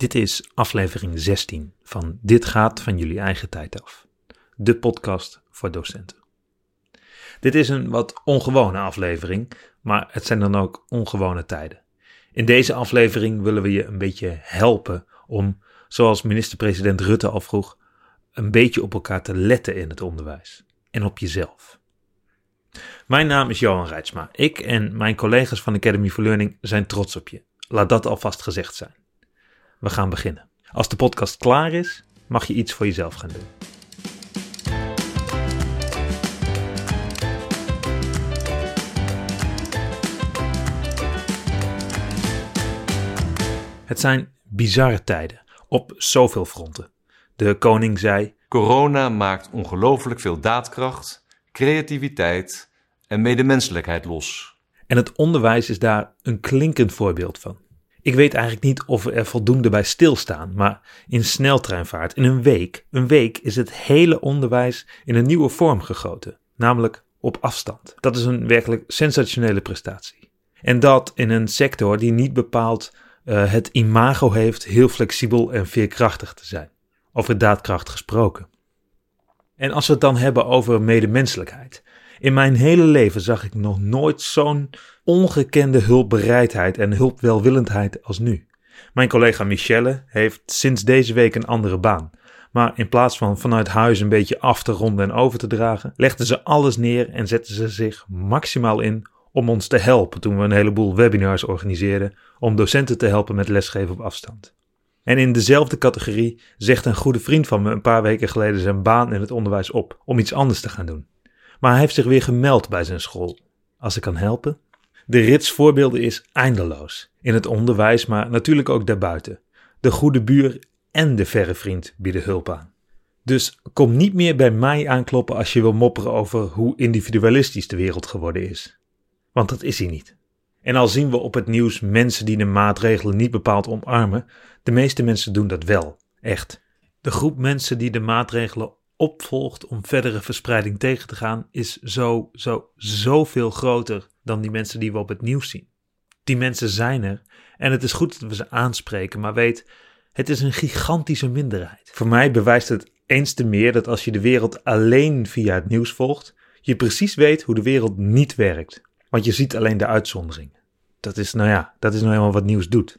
Dit is aflevering 16 van Dit gaat van jullie eigen tijd af. De podcast voor docenten. Dit is een wat ongewone aflevering, maar het zijn dan ook ongewone tijden. In deze aflevering willen we je een beetje helpen om, zoals minister-president Rutte al vroeg, een beetje op elkaar te letten in het onderwijs en op jezelf. Mijn naam is Johan Reitsma. Ik en mijn collega's van Academy for Learning zijn trots op je. Laat dat alvast gezegd zijn. We gaan beginnen. Als de podcast klaar is, mag je iets voor jezelf gaan doen. Het zijn bizarre tijden op zoveel fronten. De koning zei: Corona maakt ongelooflijk veel daadkracht, creativiteit en medemenselijkheid los. En het onderwijs is daar een klinkend voorbeeld van. Ik weet eigenlijk niet of we er voldoende bij stilstaan, maar in sneltreinvaart, in een week, een week is het hele onderwijs in een nieuwe vorm gegoten, namelijk op afstand. Dat is een werkelijk sensationele prestatie. En dat in een sector die niet bepaald uh, het imago heeft heel flexibel en veerkrachtig te zijn. Over daadkracht gesproken. En als we het dan hebben over medemenselijkheid. In mijn hele leven zag ik nog nooit zo'n ongekende hulpbereidheid en hulpwelwillendheid als nu. Mijn collega Michelle heeft sinds deze week een andere baan. Maar in plaats van vanuit huis een beetje af te ronden en over te dragen, legde ze alles neer en zette ze zich maximaal in om ons te helpen toen we een heleboel webinars organiseerden om docenten te helpen met lesgeven op afstand. En in dezelfde categorie zegt een goede vriend van me een paar weken geleden zijn baan in het onderwijs op om iets anders te gaan doen. Maar hij heeft zich weer gemeld bij zijn school. Als ik kan helpen? De rits voorbeelden is eindeloos. In het onderwijs, maar natuurlijk ook daarbuiten. De goede buur en de verre vriend bieden hulp aan. Dus kom niet meer bij mij aankloppen als je wil mopperen over hoe individualistisch de wereld geworden is. Want dat is hij niet. En al zien we op het nieuws mensen die de maatregelen niet bepaald omarmen, de meeste mensen doen dat wel, echt. De groep mensen die de maatregelen opvolgt om verdere verspreiding tegen te gaan, is zo, zo, zoveel groter dan die mensen die we op het nieuws zien. Die mensen zijn er en het is goed dat we ze aanspreken, maar weet, het is een gigantische minderheid. Voor mij bewijst het eens te meer dat als je de wereld alleen via het nieuws volgt, je precies weet hoe de wereld niet werkt. Want je ziet alleen de uitzondering. Dat is, nou ja, dat is nou helemaal wat nieuws doet.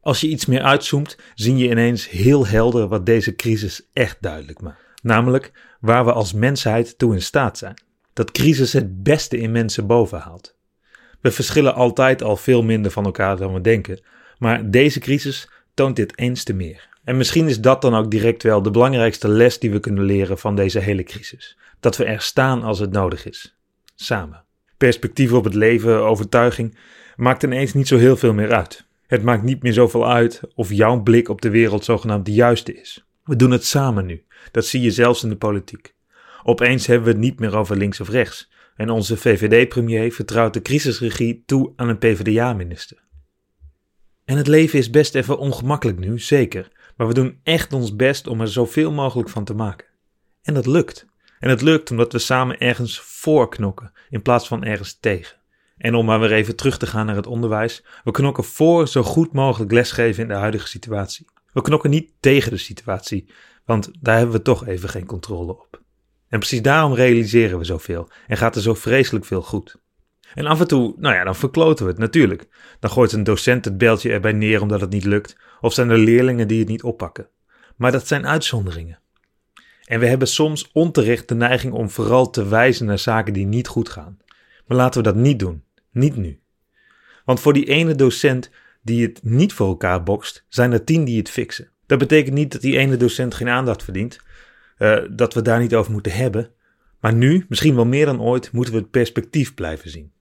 Als je iets meer uitzoomt, zie je ineens heel helder wat deze crisis echt duidelijk maakt. Namelijk waar we als mensheid toe in staat zijn. Dat crisis het beste in mensen bovenhaalt. We verschillen altijd al veel minder van elkaar dan we denken, maar deze crisis toont dit eens te meer. En misschien is dat dan ook direct wel de belangrijkste les die we kunnen leren van deze hele crisis. Dat we er staan als het nodig is. Samen. Perspectief op het leven, overtuiging, maakt ineens niet zo heel veel meer uit. Het maakt niet meer zoveel uit of jouw blik op de wereld zogenaamd de juiste is. We doen het samen nu. Dat zie je zelfs in de politiek. Opeens hebben we het niet meer over links of rechts. En onze VVD-premier vertrouwt de crisisregie toe aan een PvdA-minister. En het leven is best even ongemakkelijk nu, zeker. Maar we doen echt ons best om er zoveel mogelijk van te maken. En dat lukt. En het lukt omdat we samen ergens voor knokken in plaats van ergens tegen. En om maar weer even terug te gaan naar het onderwijs, we knokken voor zo goed mogelijk lesgeven in de huidige situatie. We knokken niet tegen de situatie, want daar hebben we toch even geen controle op. En precies daarom realiseren we zoveel en gaat er zo vreselijk veel goed. En af en toe, nou ja, dan verkloten we het natuurlijk. Dan gooit een docent het beltje erbij neer omdat het niet lukt, of zijn er leerlingen die het niet oppakken. Maar dat zijn uitzonderingen. En we hebben soms onterecht de neiging om vooral te wijzen naar zaken die niet goed gaan. Maar laten we dat niet doen. Niet nu. Want voor die ene docent die het niet voor elkaar bokst, zijn er tien die het fixen. Dat betekent niet dat die ene docent geen aandacht verdient, uh, dat we daar niet over moeten hebben. Maar nu, misschien wel meer dan ooit, moeten we het perspectief blijven zien.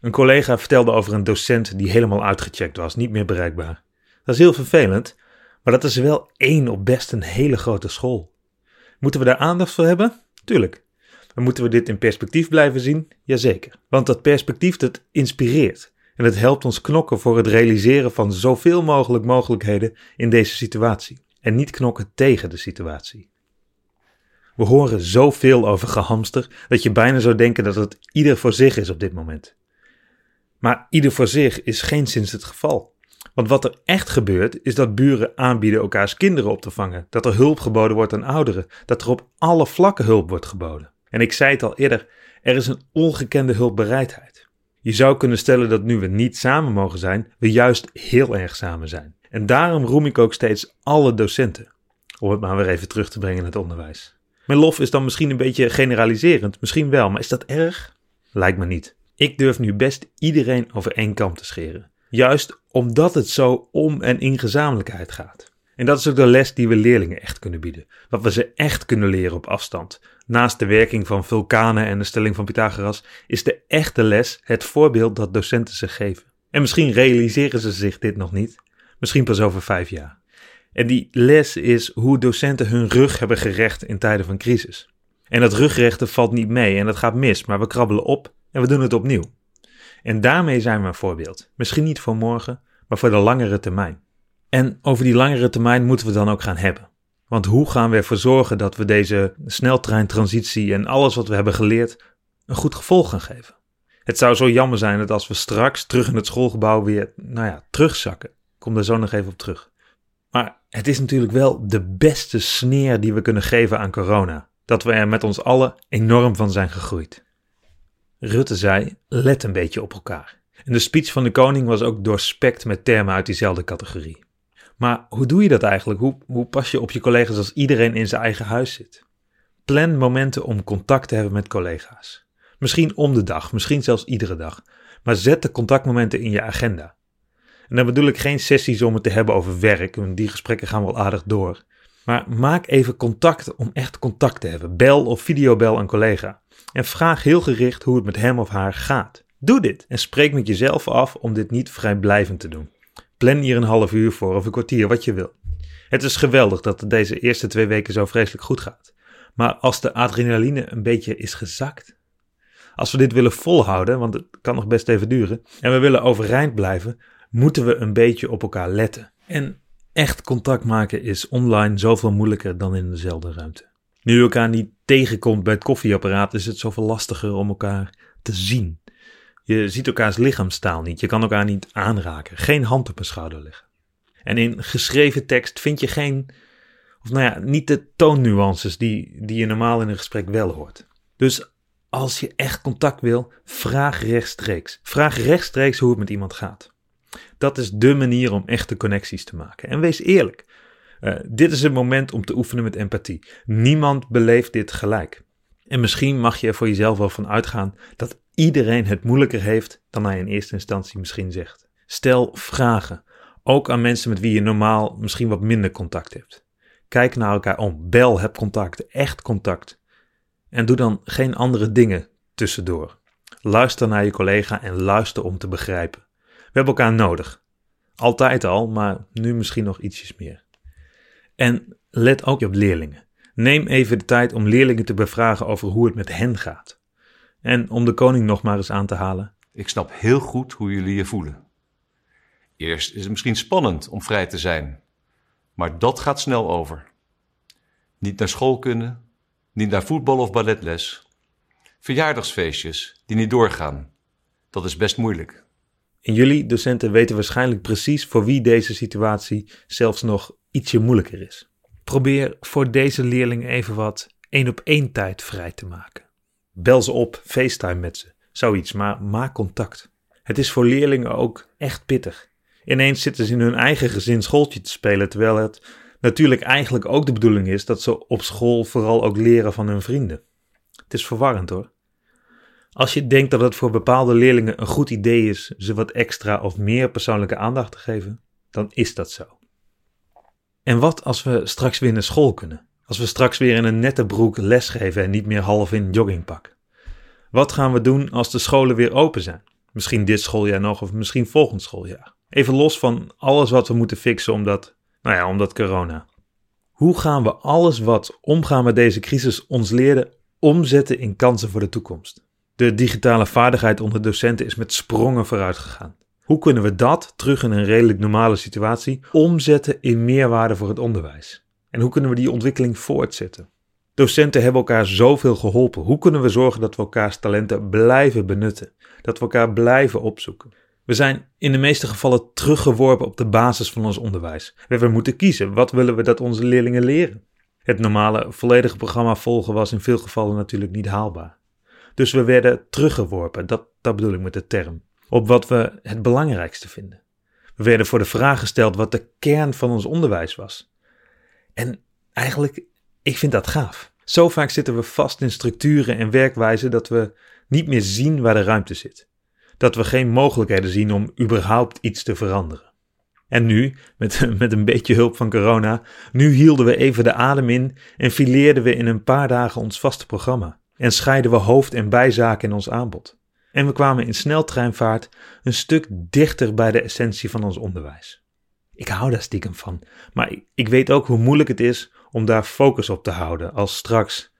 Een collega vertelde over een docent die helemaal uitgecheckt was, niet meer bereikbaar. Dat is heel vervelend, maar dat is wel één op best een hele grote school. Moeten we daar aandacht voor hebben? Tuurlijk. Maar moeten we dit in perspectief blijven zien? Jazeker. Want dat perspectief dat inspireert. En het helpt ons knokken voor het realiseren van zoveel mogelijk mogelijkheden in deze situatie. En niet knokken tegen de situatie. We horen zoveel over gehamster dat je bijna zou denken dat het ieder voor zich is op dit moment. Maar ieder voor zich is geen sinds het geval. Want wat er echt gebeurt, is dat buren aanbieden elkaars kinderen op te vangen, dat er hulp geboden wordt aan ouderen, dat er op alle vlakken hulp wordt geboden. En ik zei het al eerder, er is een ongekende hulpbereidheid. Je zou kunnen stellen dat nu we niet samen mogen zijn, we juist heel erg samen zijn. En daarom roem ik ook steeds alle docenten. Om het maar weer even terug te brengen in het onderwijs. Mijn lof is dan misschien een beetje generaliserend, misschien wel, maar is dat erg? Lijkt me niet. Ik durf nu best iedereen over één kam te scheren. Juist omdat het zo om en in gezamenlijkheid gaat. En dat is ook de les die we leerlingen echt kunnen bieden. Wat we ze echt kunnen leren op afstand. Naast de werking van vulkanen en de stelling van Pythagoras is de echte les het voorbeeld dat docenten ze geven. En misschien realiseren ze zich dit nog niet. Misschien pas over vijf jaar. En die les is hoe docenten hun rug hebben gerecht in tijden van crisis. En dat rugrechten valt niet mee en dat gaat mis, maar we krabbelen op en we doen het opnieuw. En daarmee zijn we een voorbeeld. Misschien niet voor morgen, maar voor de langere termijn. En over die langere termijn moeten we dan ook gaan hebben. Want hoe gaan we ervoor zorgen dat we deze sneltreintransitie en alles wat we hebben geleerd een goed gevolg gaan geven? Het zou zo jammer zijn dat als we straks terug in het schoolgebouw weer, nou ja, terugzakken. Ik kom daar zo nog even op terug. Maar het is natuurlijk wel de beste sneer die we kunnen geven aan corona. Dat we er met ons allen enorm van zijn gegroeid. Rutte zei: let een beetje op elkaar. En de speech van de koning was ook doorspekt met termen uit diezelfde categorie. Maar hoe doe je dat eigenlijk? Hoe, hoe pas je op je collega's als iedereen in zijn eigen huis zit? Plan momenten om contact te hebben met collega's. Misschien om de dag, misschien zelfs iedere dag. Maar zet de contactmomenten in je agenda. En dan bedoel ik geen sessies om het te hebben over werk, want die gesprekken gaan wel aardig door. Maar maak even contact om echt contact te hebben. Bel of videobel een collega. En vraag heel gericht hoe het met hem of haar gaat. Doe dit en spreek met jezelf af om dit niet vrijblijvend te doen. Plan hier een half uur voor of een kwartier, wat je wil. Het is geweldig dat het deze eerste twee weken zo vreselijk goed gaat. Maar als de adrenaline een beetje is gezakt, als we dit willen volhouden, want het kan nog best even duren, en we willen overeind blijven, moeten we een beetje op elkaar letten. En echt contact maken is online zoveel moeilijker dan in dezelfde ruimte. Nu je elkaar niet tegenkomt bij het koffieapparaat, is het zoveel lastiger om elkaar te zien. Je ziet elkaars lichaamstaal niet, je kan elkaar niet aanraken, geen hand op een schouder leggen. En in geschreven tekst vind je geen, of nou ja, niet de toonnuances die, die je normaal in een gesprek wel hoort. Dus als je echt contact wil, vraag rechtstreeks. Vraag rechtstreeks hoe het met iemand gaat. Dat is de manier om echte connecties te maken. En wees eerlijk. Uh, dit is het moment om te oefenen met empathie. Niemand beleeft dit gelijk. En misschien mag je er voor jezelf wel van uitgaan dat iedereen het moeilijker heeft dan hij in eerste instantie misschien zegt. Stel vragen, ook aan mensen met wie je normaal misschien wat minder contact hebt. Kijk naar elkaar om, bel, heb contact, echt contact. En doe dan geen andere dingen tussendoor. Luister naar je collega en luister om te begrijpen. We hebben elkaar nodig. Altijd al, maar nu misschien nog ietsjes meer. En let ook op leerlingen. Neem even de tijd om leerlingen te bevragen over hoe het met hen gaat. En om de koning nog maar eens aan te halen. Ik snap heel goed hoe jullie je voelen. Eerst is het misschien spannend om vrij te zijn, maar dat gaat snel over. Niet naar school kunnen, niet naar voetbal of balletles. Verjaardagsfeestjes die niet doorgaan. Dat is best moeilijk. En jullie, docenten, weten waarschijnlijk precies voor wie deze situatie zelfs nog ietsje moeilijker is. Probeer voor deze leerlingen even wat één op één tijd vrij te maken. Bel ze op, FaceTime met ze, zoiets, maar maak contact. Het is voor leerlingen ook echt pittig. Ineens zitten ze in hun eigen gezin schooltje te spelen, terwijl het natuurlijk eigenlijk ook de bedoeling is dat ze op school vooral ook leren van hun vrienden. Het is verwarrend hoor. Als je denkt dat het voor bepaalde leerlingen een goed idee is ze wat extra of meer persoonlijke aandacht te geven, dan is dat zo. En wat als we straks weer naar school kunnen? Als we straks weer in een nette broek lesgeven en niet meer half in joggingpak? Wat gaan we doen als de scholen weer open zijn? Misschien dit schooljaar nog of misschien volgend schooljaar. Even los van alles wat we moeten fixen omdat, nou ja, omdat corona. Hoe gaan we alles wat omgaan met deze crisis ons leerde omzetten in kansen voor de toekomst? De digitale vaardigheid onder docenten is met sprongen vooruit gegaan. Hoe kunnen we dat, terug in een redelijk normale situatie, omzetten in meerwaarde voor het onderwijs? En hoe kunnen we die ontwikkeling voortzetten? Docenten hebben elkaar zoveel geholpen. Hoe kunnen we zorgen dat we elkaars talenten blijven benutten? Dat we elkaar blijven opzoeken? We zijn in de meeste gevallen teruggeworpen op de basis van ons onderwijs. We moeten kiezen. Wat willen we dat onze leerlingen leren? Het normale, volledige programma volgen was in veel gevallen natuurlijk niet haalbaar. Dus we werden teruggeworpen, dat, dat bedoel ik met de term, op wat we het belangrijkste vinden. We werden voor de vraag gesteld wat de kern van ons onderwijs was. En eigenlijk, ik vind dat gaaf. Zo vaak zitten we vast in structuren en werkwijzen dat we niet meer zien waar de ruimte zit. Dat we geen mogelijkheden zien om überhaupt iets te veranderen. En nu, met, met een beetje hulp van corona, nu hielden we even de adem in en fileerden we in een paar dagen ons vaste programma. En scheiden we hoofd- en bijzaken in ons aanbod. En we kwamen in sneltreinvaart een stuk dichter bij de essentie van ons onderwijs. Ik hou daar stiekem van, maar ik weet ook hoe moeilijk het is om daar focus op te houden als straks,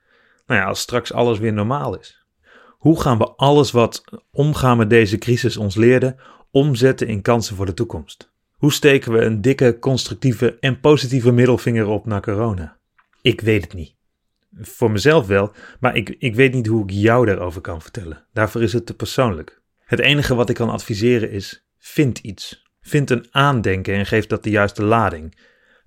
nou ja, als straks alles weer normaal is. Hoe gaan we alles wat omgaan met deze crisis ons leerde, omzetten in kansen voor de toekomst? Hoe steken we een dikke, constructieve en positieve middelvinger op naar corona? Ik weet het niet. Voor mezelf wel, maar ik, ik weet niet hoe ik jou daarover kan vertellen. Daarvoor is het te persoonlijk. Het enige wat ik kan adviseren is: vind iets. Vind een aandenken en geef dat de juiste lading.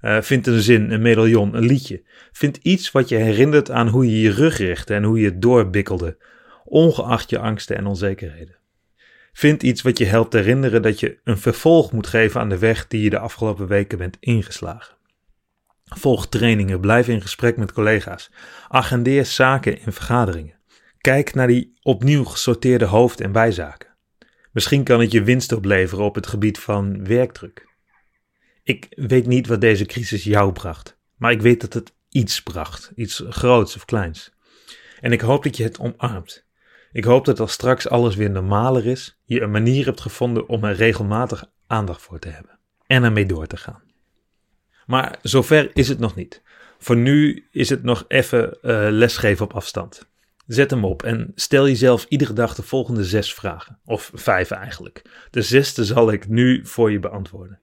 Uh, vind een zin, een medaillon, een liedje. Vind iets wat je herinnert aan hoe je je rug richtte en hoe je het doorbikkelde, ongeacht je angsten en onzekerheden. Vind iets wat je helpt herinneren dat je een vervolg moet geven aan de weg die je de afgelopen weken bent ingeslagen. Volg trainingen, blijf in gesprek met collega's, agendeer zaken in vergaderingen. Kijk naar die opnieuw gesorteerde hoofd- en bijzaken. Misschien kan het je winst opleveren op het gebied van werkdruk. Ik weet niet wat deze crisis jou bracht, maar ik weet dat het iets bracht, iets groots of kleins. En ik hoop dat je het omarmt. Ik hoop dat als straks alles weer normaler is, je een manier hebt gevonden om er regelmatig aandacht voor te hebben en ermee door te gaan. Maar zover is het nog niet. Voor nu is het nog even uh, lesgeven op afstand. Zet hem op en stel jezelf iedere dag de volgende zes vragen. Of vijf eigenlijk. De zesde zal ik nu voor je beantwoorden.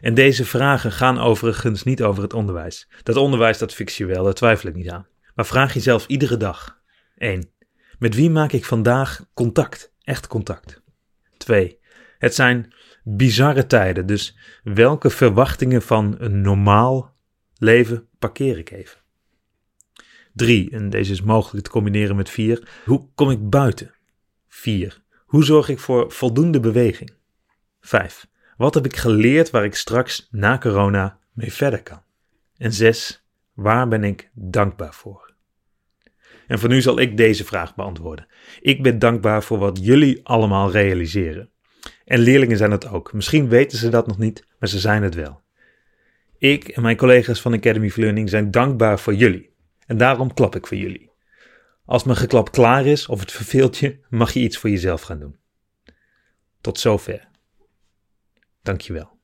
En deze vragen gaan overigens niet over het onderwijs. Dat onderwijs dat fix je wel, daar twijfel ik niet aan. Maar vraag jezelf iedere dag. 1. Met wie maak ik vandaag contact? Echt contact. 2. Het zijn bizarre tijden, dus welke verwachtingen van een normaal leven parkeer ik even? 3. En deze is mogelijk te combineren met 4. Hoe kom ik buiten? 4. Hoe zorg ik voor voldoende beweging? 5. Wat heb ik geleerd waar ik straks na corona mee verder kan? En 6. Waar ben ik dankbaar voor? En voor nu zal ik deze vraag beantwoorden. Ik ben dankbaar voor wat jullie allemaal realiseren. En leerlingen zijn het ook. Misschien weten ze dat nog niet, maar ze zijn het wel. Ik en mijn collega's van Academy of Learning zijn dankbaar voor jullie. En daarom klap ik voor jullie. Als mijn geklap klaar is of het verveelt je, mag je iets voor jezelf gaan doen. Tot zover. Dankjewel.